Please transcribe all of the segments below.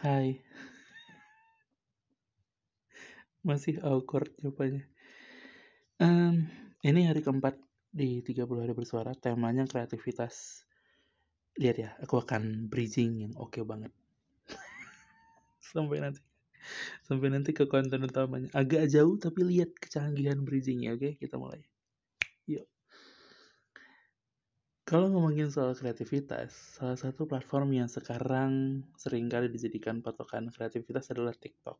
Hai. Masih awkward jawabannya. Um, ini hari keempat di 30 hari bersuara, temanya kreativitas. Lihat ya, aku akan bridging yang oke okay banget. Sampai nanti. Sampai nanti ke konten utamanya. Agak jauh tapi lihat kecanggihan bridgingnya, oke? Okay? Kita mulai. Yuk. Kalau ngomongin soal kreativitas, salah satu platform yang sekarang sering kali dijadikan patokan kreativitas adalah TikTok.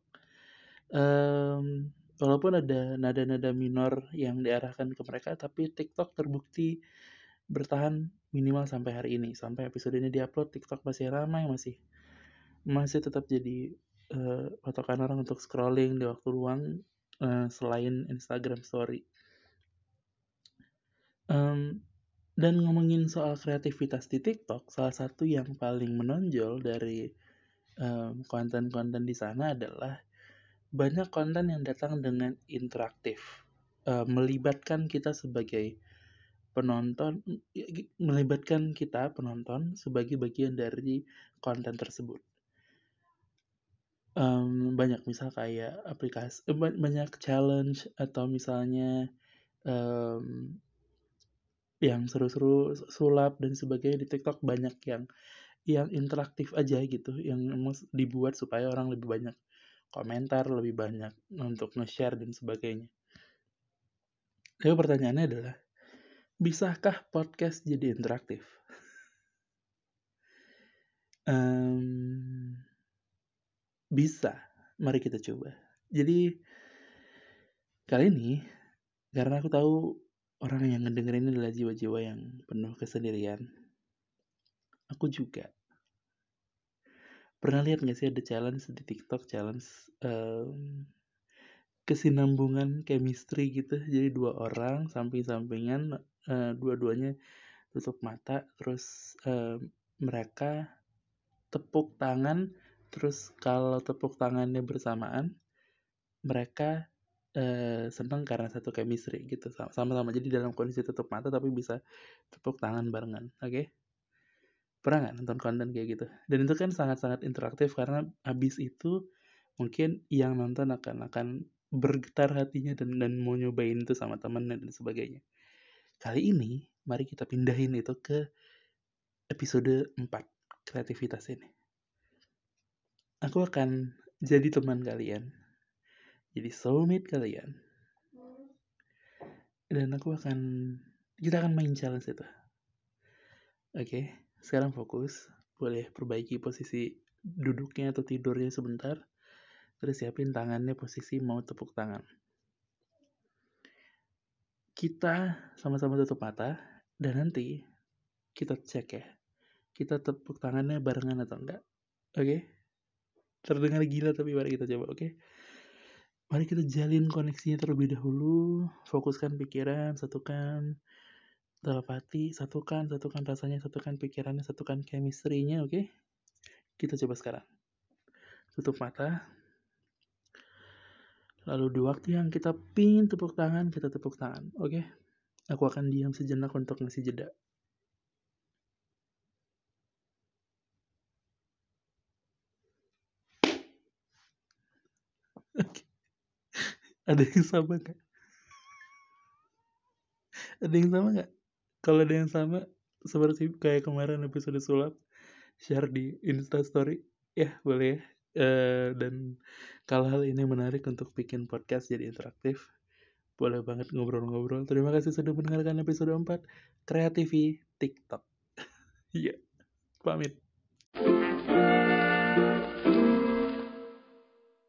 Um, walaupun ada nada-nada minor yang diarahkan ke mereka, tapi TikTok terbukti bertahan minimal sampai hari ini. Sampai episode ini diupload, TikTok masih ramai, masih masih tetap jadi uh, patokan orang untuk scrolling di waktu luang uh, selain Instagram Story. Um, dan ngomongin soal kreativitas di TikTok, salah satu yang paling menonjol dari um, konten-konten di sana adalah banyak konten yang datang dengan interaktif, uh, melibatkan kita sebagai penonton, melibatkan kita penonton sebagai bagian dari konten tersebut. Um, banyak misal kayak aplikasi eh, banyak challenge atau misalnya um, yang seru-seru sulap dan sebagainya di TikTok banyak yang yang interaktif aja gitu yang dibuat supaya orang lebih banyak komentar lebih banyak untuk nge-share dan sebagainya. Tapi pertanyaannya adalah bisakah podcast jadi interaktif? um, bisa, mari kita coba. Jadi kali ini karena aku tahu orang yang ngedengerin ini adalah jiwa-jiwa yang penuh kesendirian. Aku juga pernah lihat gak sih ada challenge di TikTok challenge um, kesinambungan chemistry gitu jadi dua orang samping-sampingan uh, dua-duanya tutup mata terus uh, mereka tepuk tangan Terus kalau tepuk tangannya bersamaan, mereka eh, senang karena satu chemistry gitu sama-sama. Jadi dalam kondisi tutup mata tapi bisa tepuk tangan barengan. Oke? Okay? Pernah nggak nonton konten kayak gitu? Dan itu kan sangat-sangat interaktif karena abis itu mungkin yang nonton akan akan bergetar hatinya dan dan mau nyobain itu sama temennya dan sebagainya. Kali ini mari kita pindahin itu ke episode 4 kreativitas ini aku akan jadi teman kalian jadi soulmate kalian. Dan aku akan kita akan main challenge itu. Oke sekarang fokus. Boleh perbaiki posisi duduknya atau tidurnya sebentar. Terus siapin tangannya posisi mau tepuk tangan. Kita sama-sama tutup mata dan nanti kita cek ya kita tepuk tangannya barengan atau enggak. Oke? Okay? terdengar gila tapi mari kita coba oke? okay? Mari kita jalin koneksinya terlebih dahulu fokuskan pikiran satukan telepati satukan satukan rasanya satukan pikirannya satukan chemistry-nya oke okay? kita coba sekarang tutup mata lalu di waktu yang kita pingin tepuk tangan kita tepuk tangan oke okay? aku akan diam sejenak untuk ngasih jeda ada yang sama gak? ada yang sama gak? kalau ada yang sama seperti kayak kemarin episode sulap share di instastory ya boleh ya uh, dan kalau hal ini menarik untuk bikin podcast jadi interaktif boleh banget ngobrol-ngobrol terima kasih sudah mendengarkan episode 4 kreativi TikTok iya yeah. pamit